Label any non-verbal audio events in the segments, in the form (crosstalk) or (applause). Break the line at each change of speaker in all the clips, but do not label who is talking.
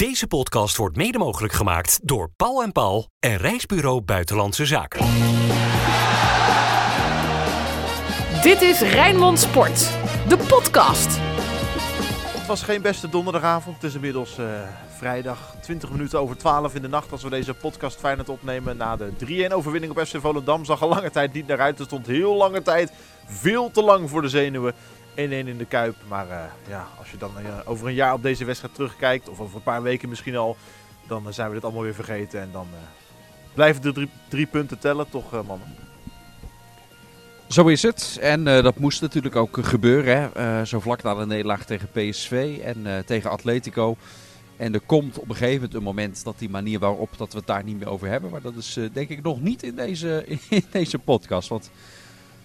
Deze podcast wordt mede mogelijk gemaakt door Paul en Paul en Reisbureau Buitenlandse Zaken.
Dit is Rijnmond Sport, de podcast.
Het was geen beste donderdagavond. Het is inmiddels eh, vrijdag 20 minuten over 12 in de nacht als we deze podcast Feyenoord opnemen. Na de 3-1 overwinning op FC Volendam zag er lange tijd niet naar uit. Er stond heel lange tijd veel te lang voor de zenuwen. 1-1 in de Kuip. Maar uh, ja, als je dan uh, over een jaar op deze wedstrijd terugkijkt, of over een paar weken misschien al, dan zijn we dit allemaal weer vergeten. En dan blijven de drie, drie, punten tellen, toch mannen?
Zo is het. En dat moest natuurlijk ook gebeuren. Hè? Zo vlak na de nederlaag tegen PSV en tegen Atletico. En er komt op een gegeven moment een moment dat die manier waarop dat we het daar niet meer over hebben. Maar dat is denk ik nog niet in deze, (laughs) in deze podcast. Want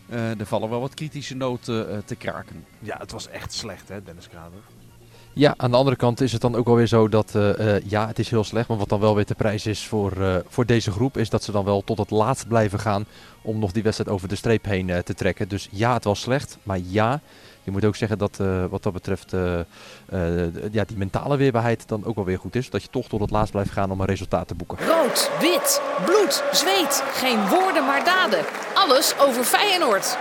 er vallen wel wat kritische noten te kraken.
Ja, het was echt slecht hè, Dennis Kramer.
Ja, aan de andere kant is het dan ook wel weer zo dat, uh, uh, ja, het is heel slecht. Maar wat dan wel weer de prijs is voor, uh, voor deze groep, is dat ze dan wel tot het laatst blijven gaan om nog die wedstrijd over de streep heen te trekken. Dus ja, het was slecht. Maar ja, je moet ook zeggen dat wat dat betreft ja, die mentale weerbaarheid dan ook wel weer goed is. Dat je toch tot het laatst blijft gaan om een resultaat te boeken.
Rood, wit, bloed, zweet. Geen woorden maar daden. Alles over Feyenoord.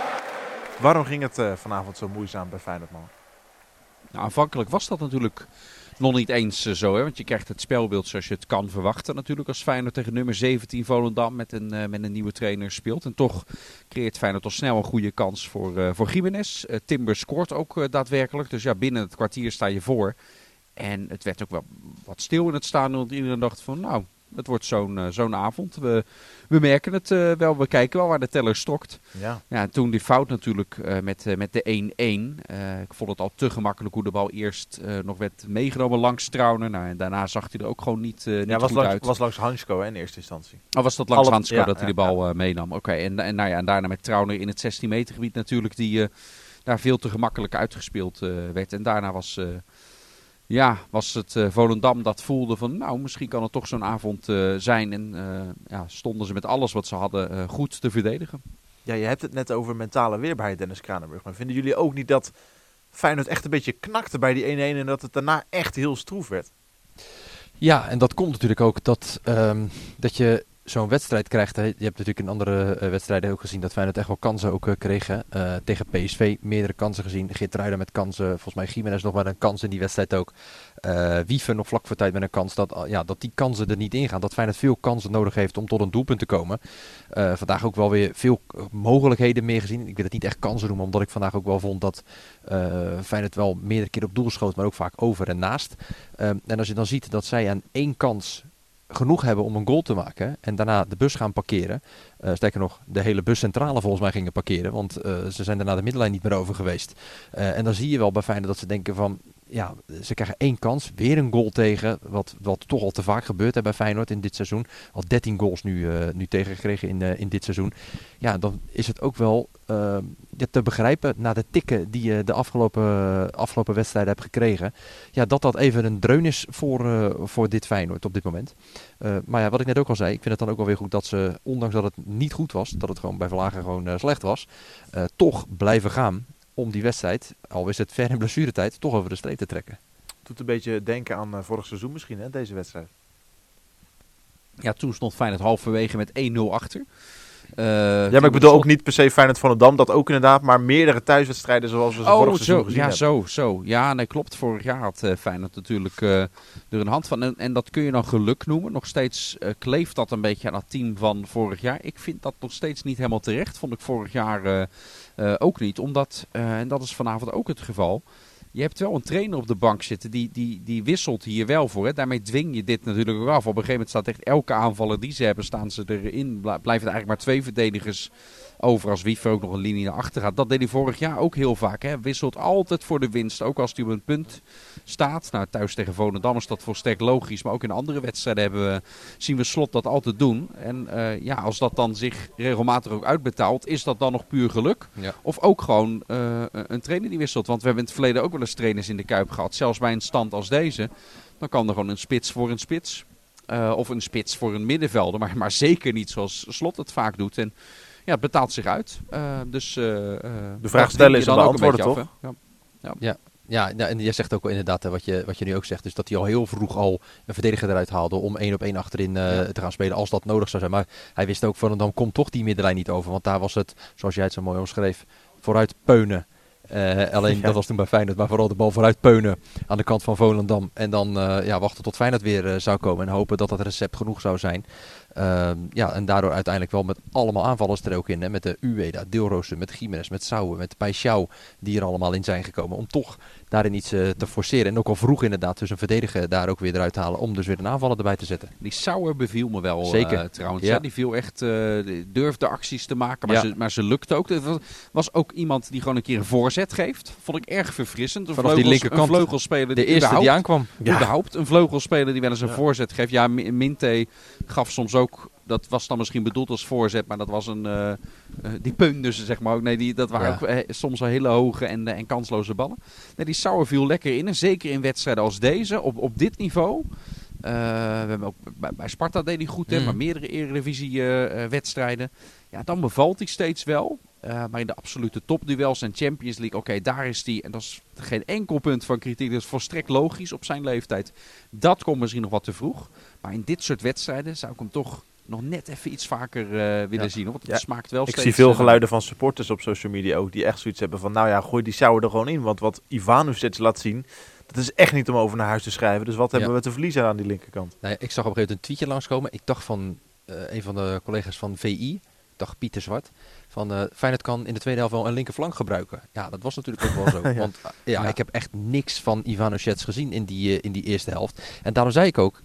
Waarom ging het vanavond zo moeizaam bij Feyenoord, man?
Nou, aanvankelijk was dat natuurlijk nog niet eens uh, zo. Hè? Want je krijgt het spelbeeld zoals je het kan verwachten natuurlijk. Als Feyenoord tegen nummer 17 Volendam met een, uh, met een nieuwe trainer speelt. En toch creëert Feyenoord al snel een goede kans voor, uh, voor Jiménez. Timber scoort ook daadwerkelijk. Dus ja, binnen het kwartier sta je voor. En het werd ook wel wat stil in het staan. Want iedereen dacht van nou, het wordt zo'n uh, zo'n avond. We, we merken het uh, wel, we kijken wel waar de teller stokt.
Ja.
Ja, toen die fout natuurlijk uh, met, met de 1-1. ik vond het al te gemakkelijk hoe de bal eerst nog werd meegenomen langs Trauner. Nou, en daarna zag hij er ook gewoon niet, niet
ja, was
goed
langs,
uit.
was langs Hansko in eerste instantie.
Oh, was dat langs
Alle-
Hansko
ja,
dat hij de bal meenam? Oké, en, en, nou ja, en daarna met Trauner in het 16 meter gebied natuurlijk. Die daar veel te gemakkelijk uitgespeeld werd. En daarna was ja, was het uh, Volendam dat voelde van nou, misschien kan het toch zo'n avond uh, zijn. En uh, ja, stonden ze met alles wat ze hadden goed te verdedigen.
Ja, je hebt het net over mentale weerbaarheid, Dennis Kranenburg. Maar vinden jullie ook niet dat Feyenoord echt een beetje knakte bij die 1-1 en dat het daarna echt heel stroef werd?
Ja, en dat komt natuurlijk ook dat, um, dat je zo'n wedstrijd krijgt. Je hebt natuurlijk in andere uh, wedstrijden ook gezien dat Feyenoord echt wel kansen ook uh, kregen. Uh, tegen PSV meerdere kansen gezien. Geertruiden met kansen. Volgens mij Jiménez nog maar een kans in die wedstrijd ook. Wieven nog vlak voor tijd met een kans. Dat, ja, dat die kansen er niet ingaan. Dat Feyenoord veel kansen nodig heeft om tot een doelpunt te komen. vandaag ook wel weer veel mogelijkheden meer gezien. Ik wil het niet echt kansen noemen. Omdat ik vandaag ook wel vond dat Feyenoord wel meerdere keer op doel schoot. Maar ook vaak over en naast. en als je dan ziet dat zij aan één kans genoeg hebben om een goal te maken en daarna de bus gaan parkeren. Uh, sterker nog, de hele buscentrale volgens mij gingen parkeren, want uh, ze zijn daarna de middenlijn niet meer over geweest. Uh, en dan zie je wel bij Feyenoord dat ze denken van, ja, ze krijgen één kans, weer een goal tegen, wat, wat toch al te vaak gebeurt hè, bij Feyenoord in dit seizoen. Al 13 goals nu, nu tegengekregen in, in dit seizoen. Ja, dan is het ook wel te begrijpen na de tikken die je de afgelopen, afgelopen wedstrijden hebt gekregen. Ja, dat dat even een dreun is voor, voor dit Feyenoord op dit moment. Uh, maar ja, wat ik net ook al zei, ik vind het dan ook wel weer goed dat ze, ondanks dat het niet goed was, dat het gewoon bij Verlagen gewoon uh, slecht was, uh, toch blijven gaan om die wedstrijd, al is het ver in blessuretijd, toch over de streep te trekken.
Doet een beetje denken aan vorig seizoen misschien, hè, deze wedstrijd.
Ja, toen stond Feyenoord halverwege met 1-0 achter.
Uh, ja, maar ik bedoel ook niet per se Feyenoord van Dam, dat ook inderdaad, maar meerdere thuiswedstrijden zoals we ze
oh,
vorig seizoen
zo,
gezien
ja,
hebben.
zo, zo. Ja, nee, klopt. Vorig jaar had uh, Feyenoord natuurlijk uh, er een hand van. En, en, dat kun je dan geluk noemen. Nog steeds kleeft dat een beetje aan het team van vorig jaar. Ik vind dat nog steeds niet helemaal terecht. Vond ik vorig jaar ook niet. Omdat, en dat is vanavond ook het geval je hebt wel een trainer op de bank zitten die, die, die wisselt hier wel voor. Hè. Daarmee dwing je dit natuurlijk ook af. Op een gegeven moment staat echt elke aanvaller die ze hebben, staan ze erin. Blijven er eigenlijk maar twee verdedigers over als Wiever ook nog een linie naar achter gaat. Dat deed hij vorig jaar ook heel vaak. Hè. Wisselt altijd voor de winst, ook als hij op een punt staat. Nou, thuis tegen Volendam is dat volstrekt logisch. Maar ook in andere wedstrijden hebben we, zien we Slot dat altijd doen. En uh, ja, als dat dan zich regelmatig ook uitbetaalt, is dat dan nog puur geluk?
Ja.
Of ook gewoon uh, een trainer die wisselt. Want we hebben in het verleden ook wel eens trainers in de Kuip gehad. Zelfs bij een stand als deze. Dan kan er gewoon een spits voor een spits. Uh, of een spits voor een middenvelder. Maar, maar zeker niet zoals Slot het vaak doet. En ja, het betaalt zich uit. Uh, dus, uh,
de vraag stellen is om beantwoorden, toch?
Af,
ja. ja. Ja, ja, en jij zegt ook wel inderdaad hè, wat, je, wat je nu ook zegt. Dus dat hij al heel vroeg al een verdediger eruit haalde om één op één achterin eh, te gaan spelen als dat nodig zou zijn. Maar hij wist ook van dan komt toch die middenlijn niet over. Want daar was het, zoals jij het zo mooi omschreef, vooruit peunen. Eh, alleen dat was toen bij Feyenoord, maar vooral de bal vooruit peunen aan de kant van Volendam. En dan eh, ja, wachten tot Feyenoord weer eh, zou komen en hopen dat dat recept genoeg zou zijn. Ehm, ja, en daardoor uiteindelijk wel met allemaal aanvallers er ook in. Hè? Met de Ueda, Deelroosen, met Jiménez, met Sauer, met Paixão. Die er allemaal in zijn gekomen. Om toch daarin iets eh, te forceren. En ook al vroeg inderdaad dus een verdediger daar ook weer eruit te halen. Om dus weer een aanvaller erbij te zetten.
Die Sauer beviel me wel
Zeker.
eh, trouwens.
Ja.
hè. Die viel echt, eh, die durfde acties te maken, maar,
Ja.
ze, maar ze lukte ook. Het was, was ook iemand die gewoon een keer een voorzet geeft. Vond ik erg verfrissend. Een,
Vanaf die linkerkant.
een vleugelspeler
De
die
eerste die aankwam.
Ja.
Überhaupt een vleugelspeler die wel eens een
Ja.
voorzet geeft. Ja, Mi- Minte gaf soms ook, dat was dan misschien bedoeld als voorzet, maar dat was een, eh, die peunde ze zeg maar ook. Nee, die, dat waren
Ja.
ook eh, soms wel hele hoge en, en kansloze ballen. Nee, die Sauer viel lekker in. En zeker in wedstrijden als deze, op, op dit niveau. We hebben ook bij, bij Sparta deed hij goed, hè,
Mm.
maar meerdere eredivisie eh, eh, wedstrijden. Ja, dan bevalt hij steeds wel. Eh, maar in de absolute topduels en Champions League, oké, daar is hij. En dat is geen enkel punt van kritiek. Dat is volstrekt logisch op zijn leeftijd. Dat komt misschien nog wat te vroeg. Maar in dit soort wedstrijden zou ik hem toch nog net even iets vaker eh, willen
Ja.
zien. hoor. Want het
Ja,
smaakt wel
Ik
steeds...
zie veel
eh,
geluiden van supporters op social media ook. Die echt zoiets hebben van, nou ja, gooi die Sauer er gewoon in. Want wat Ivanovic laat zien, dat is echt niet om over naar huis te schrijven. Dus wat hebben
Ja.
we te verliezen aan die linkerkant?
Nou ja, ik zag op een gegeven moment een tweetje langskomen. Ik dacht van eh, een van de collega's van VI, ik dacht Pieter Zwart, van eh Feyenoord kan in de tweede helft wel een linkerflank gebruiken. Ja, dat was natuurlijk ook wel zo. (laughs)
Ja.
Want eh, ja,
Ja.
ik heb echt niks van Ivanovic gezien in die, eh, in die eerste helft. En daarom zei ik ook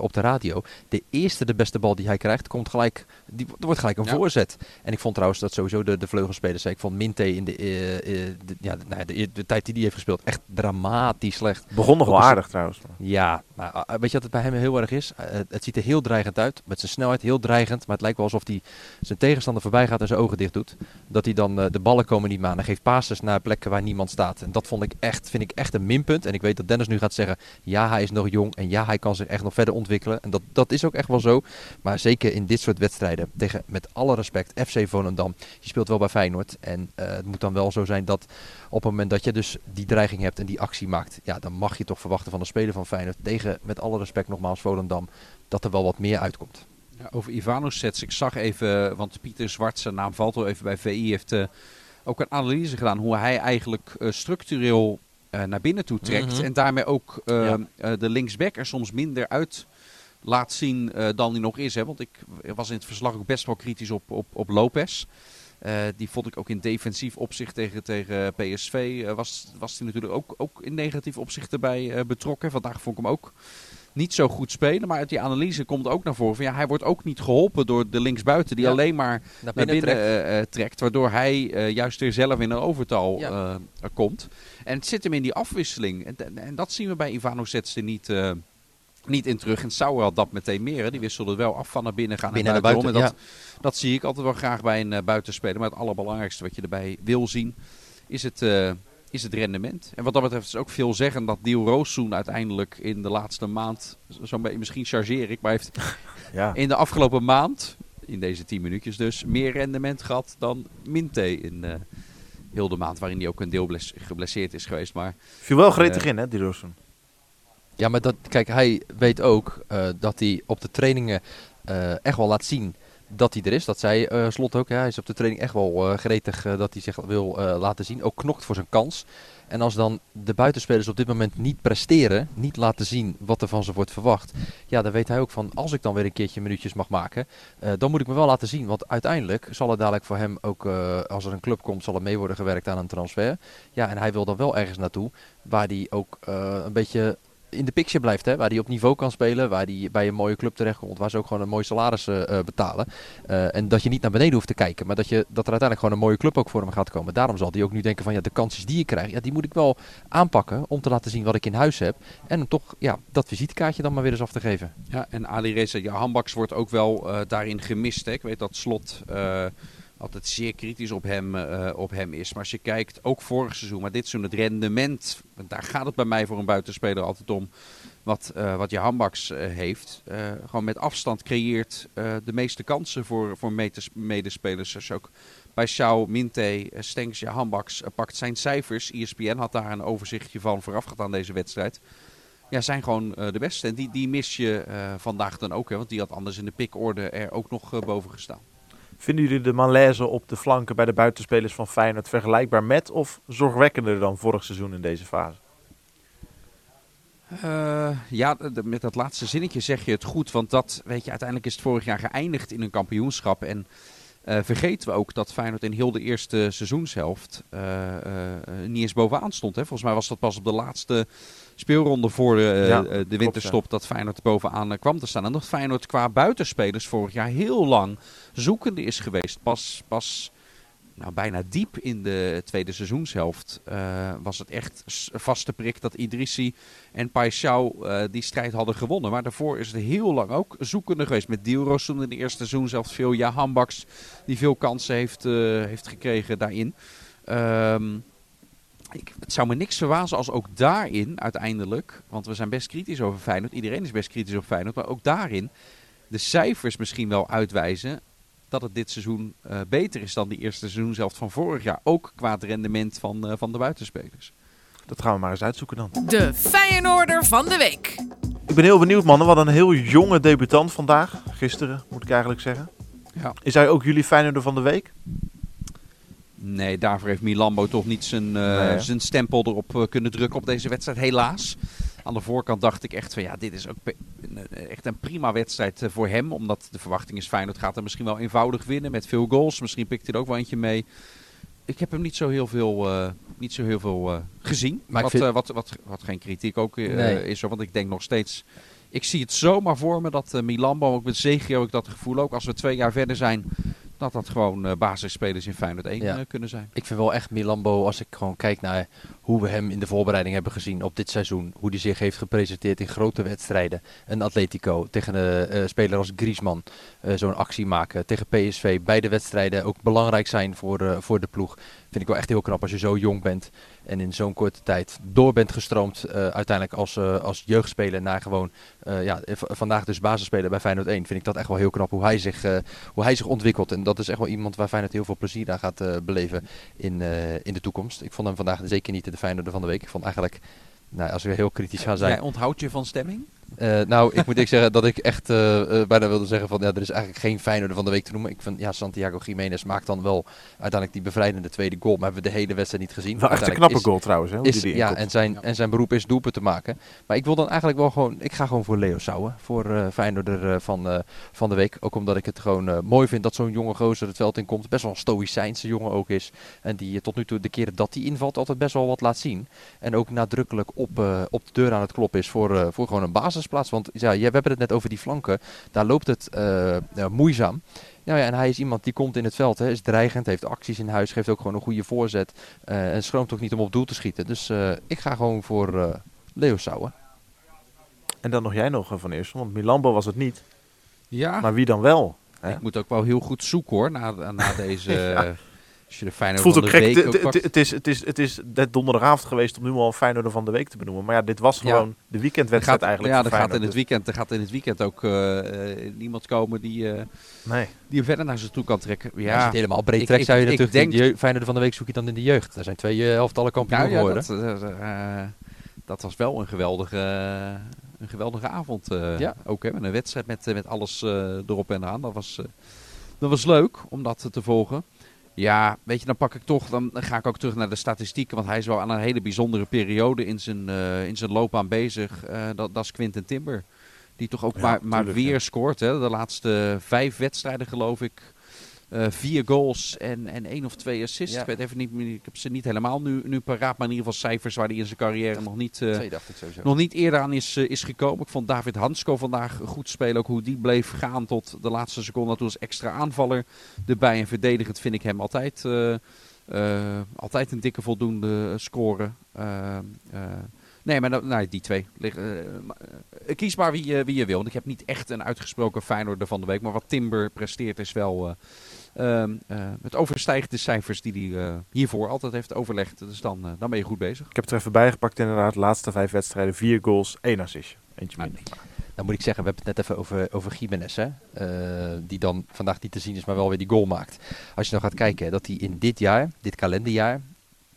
op de radio, de eerste de beste bal die hij krijgt, komt gelijk, die, er wordt gelijk een
Ja.
voorzet. En ik vond trouwens dat sowieso de, de vleugelspelers, ik vond Minte in de, de, ja, de, nou de, de tijd die hij heeft gespeeld, echt dramatisch slecht.
Begon nog wel aardig trouwens.
Ja, maar uh, weet je wat het bij hem heel erg is? Uh, het, het ziet er heel dreigend uit, met zijn snelheid heel dreigend. Maar het lijkt wel alsof hij zijn tegenstander voorbij gaat en zijn ogen dicht doet. Dat hij dan, uh, de ballen komen niet meer aan. Geeft passes naar plekken waar niemand staat. En dat vond ik echt, vind ik echt een minpunt. En ik weet dat Dennis nu gaat zeggen, ja hij is nog jong en ja hij kan zich echt nog verder ontwikkelen. En dat, dat is ook echt wel zo. Maar zeker in dit soort wedstrijden, tegen met alle respect FC Volendam. Je speelt wel bij Feyenoord. En uh, het moet dan wel zo zijn dat op het moment dat je dus die dreiging hebt en die actie maakt. Ja, dan mag je toch verwachten van de speler van Feyenoord tegen, met alle respect nogmaals, Volendam. Dat er wel wat meer uitkomt.
Ja, over Ivanovic, ik zag even, want Pieter Zwart, zijn naam valt wel even bij VI, heeft uh, ook een analyse gedaan hoe hij eigenlijk uh, structureel uh, naar binnen toe trekt.
Mhm.
En daarmee ook
Ja.
de linksback er soms minder uit laat zien dan hij nog is. Hè? Want ik was in het verslag ook best wel kritisch op, op, op Lopez. Uh, die vond ik ook in defensief opzicht tegen, tegen PSV. Uh, was, was hij natuurlijk ook, ook in negatief opzicht erbij uh, betrokken. Vandaag vond ik hem ook niet zo goed spelen. Maar uit die analyse komt ook naar voren van ja, hij wordt ook niet geholpen door de linksbuiten. Die
Ja.
alleen maar
Naar
naar binnen
trekt.
eh, eh, trekt. Waardoor hij eh, juist weer zelf in een overtal
Ja.
komt. En het zit hem in die afwisseling. En, en, en dat zien we bij Ivano Zetste niet, eh, niet in terug. En Sauer had dat meteen meer. Hè. Die wisselde wel af van naar binnen gaan
Binnen
en
buiten,
en dat, dat zie ik altijd wel graag bij een uh, buitenspeler. Maar het allerbelangrijkste wat je erbij wil zien is het... Uh, is het rendement. En wat dat betreft is ook veel zeggen dat Diel Roossoen uiteindelijk in de laatste maand, zo'n beetje, misschien chargeer ik, maar heeft (laughs)
Ja.
in de afgelopen maand, in deze 10 minuutjes dus, meer rendement gehad dan Minte in uh, heel de maand, waarin hij ook een deel bles- geblesseerd is geweest. Maar
Viel wel gretig
Eh,
in, hè, die Roossoen.
Ja, maar dat, kijk, hij weet ook eh, dat hij op de trainingen eh, echt wel laat zien dat hij er is. Dat zei eh, Slot ook. Hij is op de training echt wel eh, gretig eh, dat hij zich wil laten zien. Ook knokt voor zijn kans. En als dan de buitenspelers op dit moment niet presteren, niet laten zien wat er van ze wordt verwacht. Ja, dan weet hij ook van als ik dan weer een keertje minuutjes mag maken, dan moet ik me wel laten zien. Want uiteindelijk zal het dadelijk voor hem ook, als er een club komt, zal er mee worden gewerkt aan een transfer. Ja, en hij wil dan wel ergens naartoe waar hij ook een beetje in de picture blijft. Hè? Waar hij op niveau kan spelen. Waar hij bij een mooie club terechtkomt. Waar ze ook gewoon een mooi salaris uh, betalen. Uh, en dat je niet naar beneden hoeft te kijken. Maar dat, je, dat er uiteindelijk gewoon een mooie club ook voor hem gaat komen. Daarom zal hij ook nu denken van ja, de kansjes die ik krijg. Ja, die moet ik wel aanpakken. Om te laten zien wat ik in huis heb. En toch ja, dat visitekaartje dan maar weer eens af te geven.
ja, en Ali Reza Jahanbaks wordt ook wel daarin gemist. Hè. Ik weet dat Slot altijd zeer kritisch op hem, uh, op hem is. Maar als je kijkt, ook vorig seizoen, maar dit seizoen het rendement, daar gaat het bij mij voor een buitenspeler altijd om. wat, uh, wat Jahan Baks heeft. gewoon met afstand creëert de meeste kansen voor, voor medespelers. Dus ook bij Shaw, Minte, Stenks, Jahan Baks pakt zijn cijfers. ESPN had daar een overzichtje van voorafgaand aan deze wedstrijd. Ja, zijn gewoon de beste. En die, die mis je vandaag dan ook. Hè, want die had anders in de pikorde er ook nog boven gestaan.
Vinden jullie de malaise op de flanken bij de buitenspelers van Feyenoord vergelijkbaar met of zorgwekkender dan vorig seizoen in deze fase?
Uh, ja, met dat laatste zinnetje zeg je het goed. Want dat, weet je, uiteindelijk is het vorig jaar geëindigd in een kampioenschap. En uh, vergeten we ook dat Feyenoord in heel de eerste seizoenshelft uh, niet eens bovenaan stond. Hè? Volgens mij was dat pas op de laatste speelronde voor de, de winterstop dat Feyenoord bovenaan kwam te staan. En dat Feyenoord qua buitenspelers vorig jaar heel lang zoekende is geweest. Pas, pas nou, bijna diep in de tweede seizoenshelft uh, was het echt vaste prik dat Idrissi en Paixão uh, die strijd hadden gewonnen. Maar daarvoor is het heel lang ook zoekende geweest. Met Dielroos toen in de eerste seizoenshelft veel. Ja, Hambaks die veel kansen heeft, uh, heeft gekregen daarin. Um, ik, het zou me niks verbazen als ook daarin uiteindelijk, want we zijn best kritisch over Feyenoord, iedereen is best kritisch op Feyenoord, maar ook daarin de cijfers misschien wel uitwijzen dat het dit seizoen uh, beter is dan die eerste seizoen zelf van vorig jaar. Ook qua het rendement van, uh, van de buitenspelers.
Dat gaan we maar eens uitzoeken dan.
De Feyenoorder van de week.
Ik ben heel benieuwd mannen. Wat een heel jonge debutant vandaag. Gisteren moet ik eigenlijk zeggen. Ja. Is hij ook jullie Feyenoorder van de week?
Nee, daarvoor heeft Milambo toch niet zijn, nee, zijn stempel erop kunnen drukken op deze wedstrijd. Helaas. Aan de voorkant dacht ik echt van ja, dit is ook echt een prima wedstrijd eh, voor hem. Omdat de verwachting is Feyenoord gaat er misschien wel eenvoudig winnen met veel goals. Misschien pikt hij er ook wel eentje mee. Ik heb hem niet zo heel veel, uh, niet zo heel veel uh, gezien. Maar wat, vind... uh, wat, wat, wat, geen kritiek ook nee. is. Want ik denk nog steeds... Ik zie het zomaar voor me dat Milambo, ook met Zegio ik dat gevoel ook. Als we twee jaar verder zijn, dat dat gewoon uh, basisspelers in Feyenoord 1 ja. uh, kunnen zijn.
Ik vind wel echt Milambo, als ik gewoon kijk naar hoe we hem in de voorbereiding hebben gezien op dit seizoen. Hoe hij zich heeft gepresenteerd in grote wedstrijden. Een Atletico tegen een uh, speler als Griezmann zo'n actie maken. Tegen PSV. Beide wedstrijden ook belangrijk zijn voor, voor de ploeg. Vind ik wel echt heel knap als je zo jong bent. En in zo'n korte tijd door bent gestroomd uiteindelijk als, als jeugdspeler naar gewoon ja, vandaag dus basisspeler bij Feyenoord 1. Vind ik dat echt wel heel knap hoe hij zich, hoe hij zich ontwikkelt. En dat is echt wel iemand waar Feyenoord heel veel plezier aan gaat beleven in, in de toekomst. Ik vond hem vandaag zeker niet de Feyenoord van de week. Ik vond eigenlijk, nou, als we heel kritisch gaan zijn...
Jij onthoudt je van stemming?
Uh, nou, ik moet ik zeggen dat ik echt uh, uh, bijna wilde zeggen van ja, er is eigenlijk geen Feyenoord van de week te noemen. Ik vind ja, Santiago Jiménez maakt dan wel uiteindelijk die bevrijdende tweede goal, maar hebben we de hele wedstrijd niet gezien.
Wel echt een knappe is, goal trouwens, hè?
Is, ja, en zijn, en zijn beroep is doelpunt te maken. Maar ik wil dan eigenlijk wel gewoon, ik ga gewoon voor Leo Sauer, voor uh, Feyenoorder van, van de week. Ook omdat ik het gewoon mooi vind dat zo'n jonge gozer het veld in komt. Best wel een stoïcijnse jongen ook is. En die tot nu toe de keren dat hij invalt altijd best wel wat laat zien. En ook nadrukkelijk op, op de deur aan het kloppen is voor, voor gewoon een basisplaats. Want ja, we hebben het net over die flanken. Daar loopt het uh, uh, moeizaam. Ja, ja, en hij is iemand die komt in het veld, hè, is dreigend, heeft acties in huis, geeft ook gewoon een goede voorzet. Uh, en schroomt ook niet om op doel te schieten. Dus ik ga gewoon voor Leo Sauer.
En dan nog jij nog van eerst, want Milambo was het niet.
Ja.
Maar wie dan wel?
Hè? Ik moet ook wel heel goed zoeken hoor, na, na deze... (laughs) ja. Als je de Feyenoord
voelt
ook
gek. Het is, het, is, het is net donderdagavond geweest om nu al Feyenoord van de week te benoemen. Maar ja, dit was gewoon ja. de weekendwedstrijd
gaat,
eigenlijk.
Ja, er gaat, in het weekend, er gaat in het weekend ook uh, niemand komen die, uh,
nee.
die hem verder naar zich toe kan trekken. Ja,
Als je het helemaal breed trekt, zou je ik, natuurlijk ik denk, de Feyenoord van de week zoek je dan in de jeugd. Er zijn twee uh, elftallen kampioen
nou,
geworden.
Dat, dat, was wel een geweldige, een geweldige avond. ja. Ook hè, met een wedstrijd met, met alles erop en aan. Dat was, dat was leuk om dat te volgen. Ja, weet je, dan pak ik toch, dan ga ik ook terug naar de statistieken. Want hij is wel aan een hele bijzondere periode in zijn, uh, in zijn loopbaan bezig. Uh, dat, dat is Quinten Timber. Die toch ook ja, maar, maar weer ja. scoort. Hè? De laatste vijf wedstrijden geloof ik. Uh, vier goals en, en één of twee assists. Ja. Ik, weet even niet, ik heb ze niet helemaal nu, nu paraat. Maar in ieder geval cijfers waar hij in zijn carrière nog niet, uh,
twee,
nog niet eerder aan is, uh, is gekomen. Ik vond David Hansko vandaag goed spelen. Ook hoe die bleef gaan tot de laatste seconde. Toen als extra aanvaller erbij. En verdedigend vind ik hem altijd, altijd een dikke voldoende scoren. Nee, maar nou, die twee. Kies maar wie, uh, wie je wil. Want ik heb niet echt een uitgesproken Feyenoorder van de week. Maar wat Timber presteert is wel... Uh, het overstijgt de cijfers die hij hiervoor altijd heeft overlegd. Dus dan, dan ben je goed bezig.
Ik heb het er even bijgepakt inderdaad. De laatste vijf wedstrijden. Vier goals, één assist. Eentje
Maar
minder.
Nou moet ik zeggen, we hebben het net even over, over Jiménez, hè? Eh, die dan vandaag niet te zien is, maar wel weer die goal maakt. Als je nou gaat kijken, dat hij in dit jaar, dit kalenderjaar,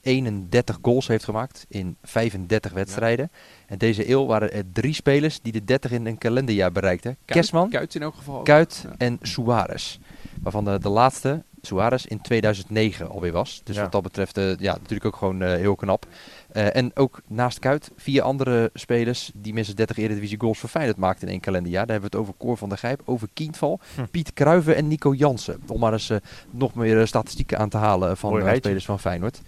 31 goals heeft gemaakt in 35 wedstrijden. En deze eeuw waren er drie spelers die de 30 in een kalenderjaar bereikten. Kerstman,
Kuit in elk geval. ook.
Kuit
Ja.
en Suarez. Waarvan de, de laatste, Suarez, in 2009 alweer was. Dus
Ja.
wat dat betreft, eh, ja, natuurlijk ook gewoon eh, heel knap. Eh, en ook naast Kuit vier andere spelers die minstens 30 Eredivisie goals voor Feyenoord maakten in één kalenderjaar. Daar hebben we het over Cor van der Gijp, over Kienval,
Hm.
Piet Kruiven en Nico Jansen. Om maar eens nog meer statistieken aan te halen van spelers van Feyenoord.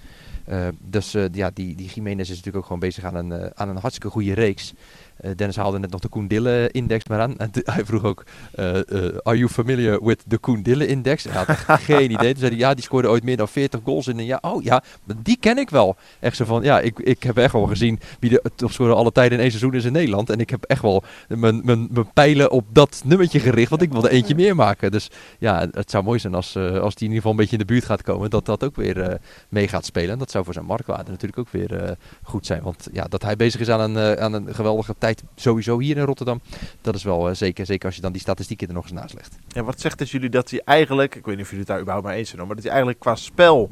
Eh, dus eh, ja, die, die Jiménez is natuurlijk ook gewoon bezig aan een, eh, aan een hartstikke goede reeks. Eh, Dennis haalde net nog de Koen Dille index maar aan. En (laughs) hij vroeg ook, eh, eh, are you familiar with the Koen Dille index? Hij had (laughs) geen idee. Toen zei hij, ja, die scoorde ooit meer dan 40 goals in een jaar. Oh ja, die ken ik wel. Echt zo van, ja, ik, ik heb echt wel gezien wie de topscorer alle tijden in één seizoen is in Nederland. En ik heb echt wel mijn, mijn, mijn pijlen op dat nummertje gericht, want ik wilde eentje meer maken. Dus ja, het zou mooi zijn als, als die in ieder geval een beetje in de buurt gaat komen, dat dat ook weer eh, mee gaat spelen. En dat zou voor zijn marktwaarde natuurlijk ook weer goed zijn. Want ja, dat hij bezig is aan een, aan een geweldige tijd sowieso hier in Rotterdam, dat is wel eh, zeker. Zeker als je dan die statistieken er nog eens naast legt.
Ja, wat zegt het jullie dat hij eigenlijk, ik weet niet of jullie het daar überhaupt mee eens zijn, maar dat hij eigenlijk qua spel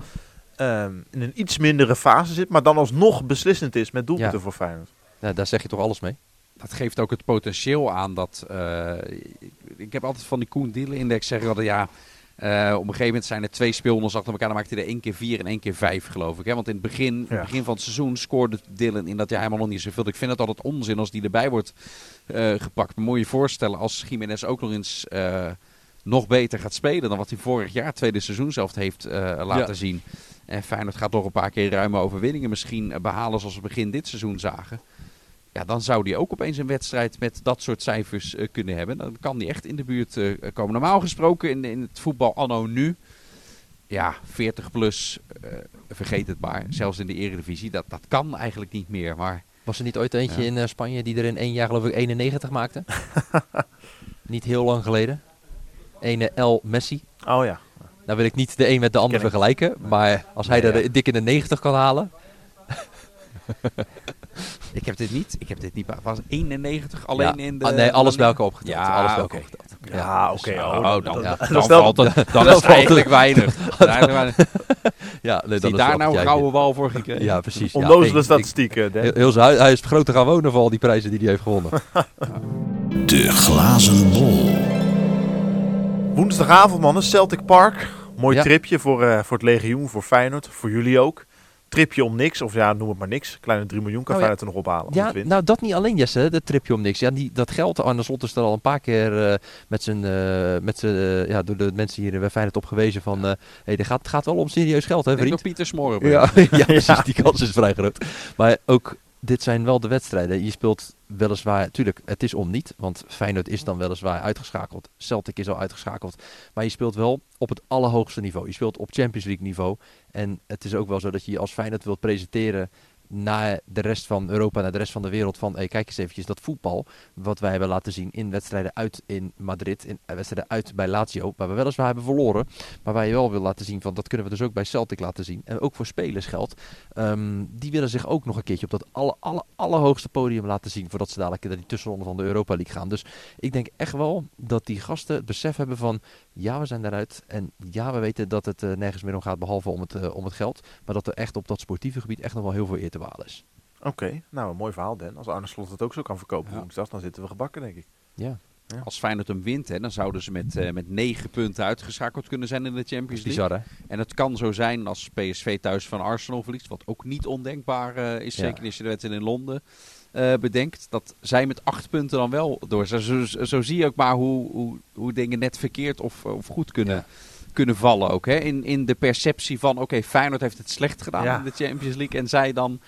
ehm, in een iets mindere fase zit, maar dan alsnog beslissend is met doelpunten
Ja.
voor Feyenoord.
Nou, daar zeg je toch alles mee?
dat geeft ook het potentieel aan dat. eh, ik, ik heb altijd van die Koen Dielen Index zeggen dat ja. Eh, op een gegeven moment zijn er twee speelrondes achter elkaar. Dan maakte hij er één keer vier en één keer vijf, geloof ik. Hè? Want in het begin,
Ja.
begin van het seizoen scoorde Dylan in dat jaar helemaal nog niet zoveel. Ik vind het altijd onzin als die erbij wordt eh, gepakt. Maar moet je je voorstellen als Jiménez ook nog eens eh, nog beter gaat spelen dan wat hij vorig jaar, tweede seizoen zelf heeft laten
Ja.
zien. En Feyenoord gaat nog een paar keer ruime overwinningen misschien eh, behalen zoals we begin dit seizoen zagen. Ja, dan zou hij ook opeens een wedstrijd met dat soort cijfers eh, kunnen hebben. Dan kan hij echt in de buurt eh, komen. Normaal gesproken in, in het voetbal anno nu, ja, 40 plus, eh, vergeet het maar. Zelfs in de eredivisie, dat, dat kan eigenlijk niet meer. Maar
Was er niet ooit eentje
Ja.
in eh, Spanje die er in één jaar geloof ik 91 maakte? (laughs) niet heel lang geleden. Ene El Messi.
Oh ja.
Nou wil ik niet de een met de ander vergelijken. Maar als hij
Nee,
er
ja.
dik in de 90 kan halen. (laughs)
ik heb dit niet. Ik heb dit niet. Was 91 alleen
ja.
in de.
Ah, nee, alles bij elkaar opgeteld.
Ja,
alles bij elkaar opgeteld.
Ja, oké.
Oh,
oh,
dan,
dat-
ja.
dat-
dan
is
valt het. Dan is eigenlijk weinig. (laughs)
Ja, nee,
die
dan
daar
is
nou een
het
gouden wal voor gekregen?
Ja, precies. ja.
Onnozele
ik-
statistieken, Dan.
Heel, heel hu- hij is groot te gaan wonen voor al die prijzen die hij heeft gewonnen. (laughs)
De glazen bol.
Woensdagavond, mannen, Celtic Park. Mooi
Ja.
tripje voor, eh, voor het legioen, voor Feyenoord, voor jullie ook. Tripje om niks, of ja, noem het maar niks. Kleine 3 miljoen kan
Oh ja.
Er nog ophalen.
Ja, nou dat niet alleen Jesse, dat tripje om niks. Ja, die, dat geld, Arne Slot is er al een paar keer eh, met zijn, eh, met zijn eh, ja, door de mensen hier bij Feyenoord op gewezen van, eh hey, dit gaat, het gaat wel om serieus geld hè
Ik
vriend.
nog Pieter Smoren.
Ja, (laughs) ja, precies, die kans is vrij groot. Maar ook, dit zijn wel de wedstrijden. Je speelt weliswaar, tuurlijk, het is om niet, want Feyenoord is dan weliswaar uitgeschakeld. Celtic is al uitgeschakeld. Maar je speelt wel op het allerhoogste niveau. Je speelt op Champions League niveau. En het is ook wel zo dat je je als Feyenoord wilt presenteren naar de rest van Europa, naar de rest van de wereld. Van, kijk eens eventjes, dat voetbal wat wij hebben laten zien in wedstrijden uit in Madrid, in eh, wedstrijden uit bij Lazio, waar we weliswaar hebben verloren. Maar waar je wel wil laten zien van, dat kunnen we dus ook bij Celtic laten zien. En ook voor spelers geldt. Ehm, die willen zich ook nog een keertje op dat alle, alle, allerhoogste podium laten zien. Voordat ze dadelijk naar die tussenronde van de Europa League gaan. Dus ik denk echt wel dat die gasten het besef hebben van... Ja, we zijn daaruit. En ja, we weten dat het eh, nergens meer om gaat behalve om het, eh, om het geld. Maar dat er echt op dat sportieve gebied echt nog wel heel veel eer te behalen is.
Oké, nou een mooi verhaal, Dan. Als Arne Slot het ook zo kan verkopen
Ja.
woensdag, dan zitten we gebakken, denk ik.
Ja,
Als Feyenoord hem wint, hè, dan zouden ze met, eh, met negen punten uitgeschakeld kunnen zijn in de
dat
Champions League.
bizar hè?
En het kan zo zijn als PSV thuis van Arsenal verliest, wat ook niet ondenkbaar eh, is,
Ja.
zeker als je de wedstrijd in Londen eh, bedenkt, dat zij met acht punten dan wel door zijn. Zo, zo, zo zie je ook maar hoe, hoe, hoe dingen net verkeerd of, of goed kunnen,
Ja.
kunnen vallen ook. Hè? In, in de perceptie van, oké, Feyenoord heeft het slecht gedaan in de Champions League en zij dan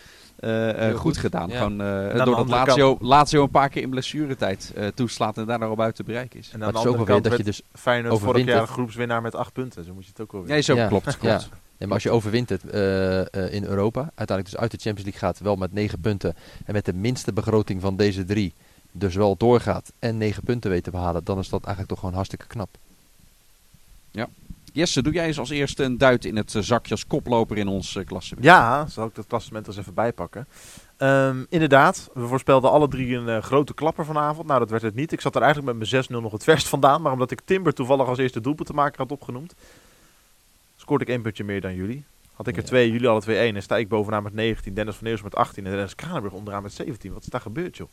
eh, eh, goed,
goed.
gedaan.
Ja.
Gewoon, eh,
de
doordat Lazio, Lazio een paar keer in blessuretijd eh toeslaat en daardoor buiten bereik is.
En aan de
het is ook
andere
wel weer
kant
dat je dus...
Feyenoord vorig
overwint
jaar groepswinnaar met acht punten. Zo moet je het ook wel weer.
Nee, zo
Ja.
klopt, klopt.
Ja. Maar als je overwint het eh, eh, in Europa, uiteindelijk dus uit de Champions League gaat, wel met negen punten. En met de minste begroting van deze drie, dus wel doorgaat en negen punten weet te behalen, dan is dat eigenlijk toch gewoon hartstikke knap.
Jesse, doe jij eens als eerste een duit in het eh, zakje als koploper in ons uh, klassement?
Ja, zal ik dat klassement eens even bijpakken. Ehm, inderdaad, we voorspelden alle drie een eh, grote klapper vanavond. Nou, dat werd het niet. Ik zat er eigenlijk met mijn 6-0 nog het verst vandaan. Maar omdat ik Timber toevallig als eerste doelpunt te maken had opgenoemd, scoorde ik één puntje meer dan jullie. Had ik er
Ja.
twee, jullie alle twee één. En sta ik bovenaan met 19, Dennis van Eersel met 18 en Dennis Kranenburg onderaan met 17. Wat is daar gebeurd, joh?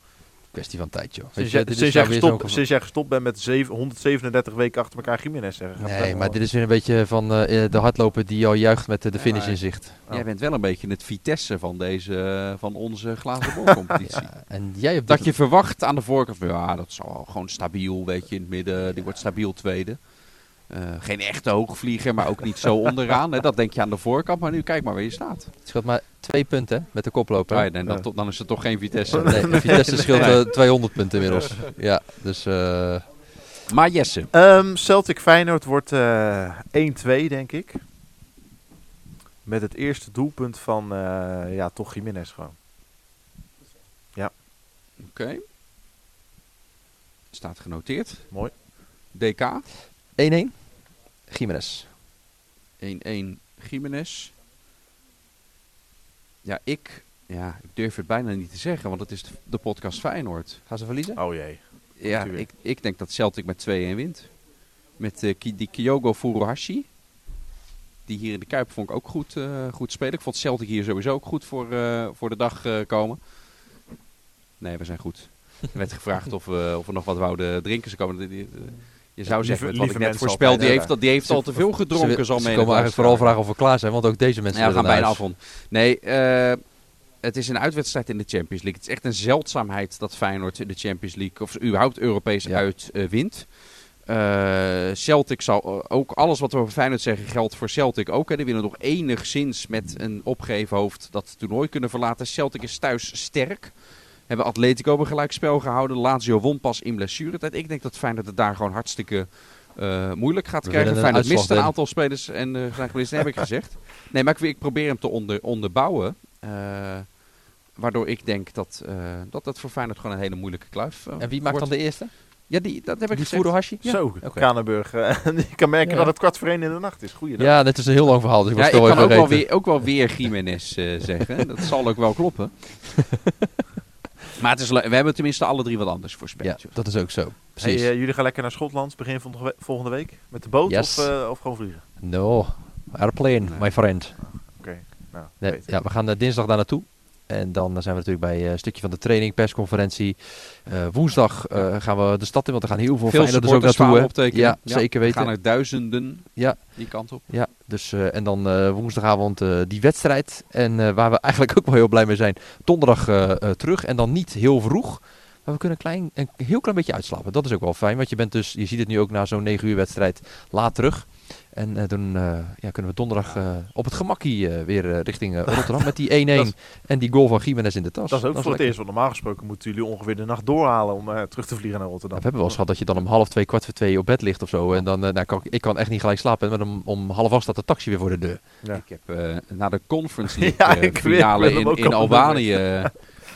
Kwestie van tijd, joh. Weet
Sinds
je,
jij, sinds,
nou
jij gestopt, sinds jij gestopt bent met zeven- 137 weken achter elkaar Jiménez zeggen.
Nee, maar dit is weer een beetje van eh, de hardloper die al juicht met eh, de finish in zicht.
Jij bent wel een beetje het Vitesse van, deze, eh, van onze glazen bolcompetitie. (laughs)
Ja, en jij hebt
Dat je verwacht aan de voorkant, van, ja, dat zal wel gewoon stabiel, weet je, in het midden. Die wordt stabiel tweede. Eh, geen echte hoogvlieger, maar ook niet zo (laughs) onderaan. Hè. Dat denk je aan de voorkant, maar nu kijk maar waar je staat.
Het scheelt maar twee punten met de koploper.
Ah, en dan,
Ja.
tot- dan is het toch geen Vitesse.
Nee, Vitesse (laughs) scheelt eh, 200 punten inmiddels. Ja, dus eh,
Maar Jesse,
Ehm, Celtic Feyenoord wordt eh 1-2, denk ik. Met het eerste doelpunt van, eh, ja, toch Jiménez gewoon.
oké. Staat genoteerd.
Mooi.
DK,
1-1. Jiménez.
1-1 Jiménez. Ja, ik, ja, ik durf het bijna niet te zeggen, want het is de, de podcast Feyenoord.
Gaan ze verliezen?
Oh jee.
Ja, ik, ik denk dat Celtic met 2-1 wint. Met eh, Ki- die Kyogo Furuhashi. Die hier in de Kuip vond ik ook goed, eh, goed spelen. Ik vond Celtic hier sowieso ook goed voor, eh, voor de dag eh, komen. Nee, we zijn goed. Er werd gevraagd of we, of we nog wat wouden drinken. Ze komen, die- die- je zou
Lieve-
zeggen, met wat
lieve
ik net voorspel, die heeft, al- die heeft al te veel gedronken.
ze,
zal
ze
menig
komen eigenlijk vooral vragen of we klaar zijn, want ook deze mensen
Ja, we gaan bijna af. om. Nee, eh, het is een uitwedstrijd in de Champions League. Het is echt een zeldzaamheid dat Feyenoord de Champions League, of überhaupt Europees
Ja.
uit eh, wint. Eh, Celtic zal ook alles wat we over Feyenoord zeggen geldt voor Celtic ook. Hè. Die willen nog enigszins met een opgeheven hoofd dat toernooi kunnen verlaten. Celtic is thuis sterk. Hebben Atletico een gelijkspel gehouden. Lazio won pas in blessuretijd. Ik denk dat Feyenoord het daar gewoon hartstikke eh, moeilijk gaat
We
krijgen. Feyenoord mist een aantal spelers en eh zijn heb ik (laughs) gezegd. Nee, maar ik, ik probeer hem te onder, onderbouwen. eh, waardoor ik denk dat, eh, dat het voor Feyenoord gewoon een hele moeilijke kluif
En wie maakt
wordt.
dan de eerste?
Ja, die, dat heb ik
Die
gezegd.
Furuhashi?
Zo. Kranenburg. (laughs) je kan merken
Ja.
dat het kwart voor één in de nacht is. Goeiedag.
Ja, dit is een heel lang verhaal, dus ik
Ja,
was
ik kan ook wel, weer, ook wel weer Jiménez eh, zeggen. (laughs) Dat zal ook wel kloppen. Maar het is, we hebben tenminste alle drie wat anders voorspeld.
Ja,
joh.
dat is ook zo.
Hey,
Precies.
eh, jullie gaan lekker naar Schotland begin volgende we- volgende week? Met de boot
Yes.
of, eh, of gewoon vliegen?
No, airplane,
Nee.
my friend.
Oké, nou,
Nee, ja, we gaan eh, dinsdag daar naartoe. En dan zijn we natuurlijk bij eh, een stukje van de training, persconferentie. Eh, woensdag eh, gaan we de stad in, want er gaan heel veel,
Veel
Feyenoorders ook
supporters
naartoe.
optekenen.
Ja, zeker
We
weten.
gaan er duizenden
Ja.
die kant op.
Ja, dus, en dan woensdagavond die wedstrijd. En waar we (laughs) eigenlijk ook wel heel blij mee zijn, donderdag terug. En dan niet heel vroeg. Maar we kunnen een, klein, een heel klein beetje uitslapen. Dat is ook wel fijn, want je bent dus, je ziet het nu ook na zo'n 9 uur wedstrijd laat terug. En eh, dan eh, ja, kunnen we donderdag eh, op het gemakkie weer eh, richting eh, Rotterdam met die (laughs) 1-1
Dat is-
en die goal van Jiménez in de tas.
Dat is ook voor het eerst, want normaal gesproken moeten jullie ongeveer de nacht doorhalen om eh, terug te vliegen naar
Ja,
Rotterdam.
we hebben wel eens gehad dat je dan om half twee, kwart voor twee op bed ligt of zo. En dan, eh, nou, kan, ik- ik kan echt niet gelijk slapen, maar om, om half acht staat de taxi weer voor de deur.
Ja.
Ik heb eh, na de Conference (laughs) League
Ja, ik weet-
finale in, Albanië. (laughs)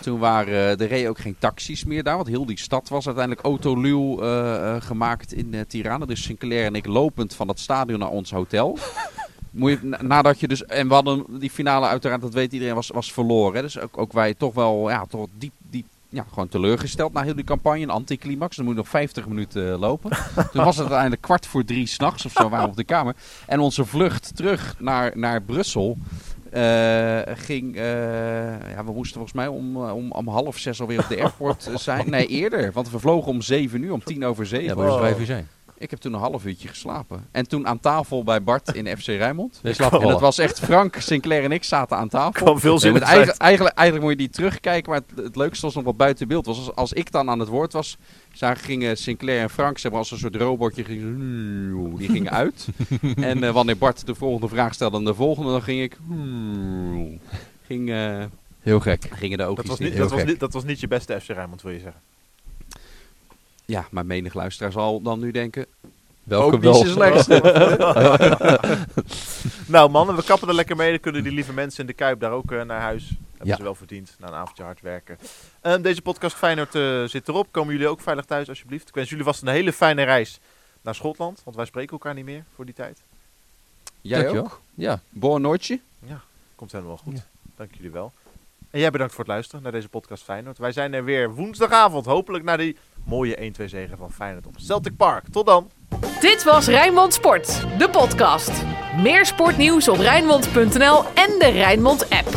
toen waren eh, er reden ook geen taxis meer daar, want heel die stad was uiteindelijk autoluw eh, eh, gemaakt in Tirana. Dus Sinclair en ik lopend van het stadion naar ons hotel. (laughs) Moet je, na- nadat je dus, en we hadden die finale uiteraard, dat weet iedereen, was, was verloren. Hè. Dus ook, ook wij toch wel ja, toch diep, diep ja, gewoon teleurgesteld na heel die campagne. Een anticlimax. Dan moet je nog 50 minuten lopen. (laughs) Toen was het uiteindelijk kwart voor drie s'nachts of zo waren we op de kamer. En onze vlucht terug naar, naar Brussel ging... eh, ja, we moesten volgens mij om, eh, om, om half zes alweer op de (laughs) airport eh, zijn. Nee, eerder. Want we vlogen om zeven uur, om tien over zeven.
Ja, maar dus vijf uur zijn.
Ik heb toen een half uurtje geslapen. En toen aan tafel bij Bart in FC Rijnmond.
Nee, slaap
En dat was echt Frank, Sinclair en ik zaten aan tafel.
Kan veel zin zijn.
eigenlijk, eigenlijk, eigenlijk moet je die terugkijken, maar het, het leukste was nog wat buiten beeld. Was als, als ik dan aan het woord was, zagen, gingen Sinclair en Frank, ze hebben als een soort robotje, gingen, die gingen uit. (laughs) en eh, wanneer Bart de volgende vraag stelde en de volgende, dan ging ik... Ging, eh,
Heel gek.
gingen de
Dat was,
niet.
dat, was
gek.
niet, dat was niet je beste FC Rijnmond, wil je zeggen.
Ja, maar menig luisteraar zal dan nu denken,
Welke
ook
wel. (laughs) (laughs)
Nou mannen, we kappen er lekker mee. Dan kunnen die lieve mensen in de Kuip daar ook eh, naar huis. Hebben
Ja.
ze wel verdiend na een avondje hard werken. Ehm, deze podcast Feyenoord eh, zit erop. Komen jullie ook veilig thuis alsjeblieft. Ik wens jullie vast een hele fijne reis naar Schotland. Want wij spreken elkaar niet meer voor die tijd.
Jij ook?
Ja,
Boa nootje.
Komt helemaal goed.
Ja.
Dank jullie wel. En jij bedankt voor het luisteren naar deze podcast Feyenoord. Wij zijn er weer woensdagavond. Hopelijk naar die mooie 1-2 zegen van Feyenoord op Celtic Park. Tot dan.
Dit was Rijnmond Sport, de podcast. Meer sportnieuws op Rijnmond.nl en de Rijnmond app.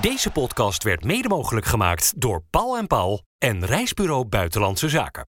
Deze podcast werd mede mogelijk gemaakt door Paul en Paul en Reisbureau Buitenlandse Zaken.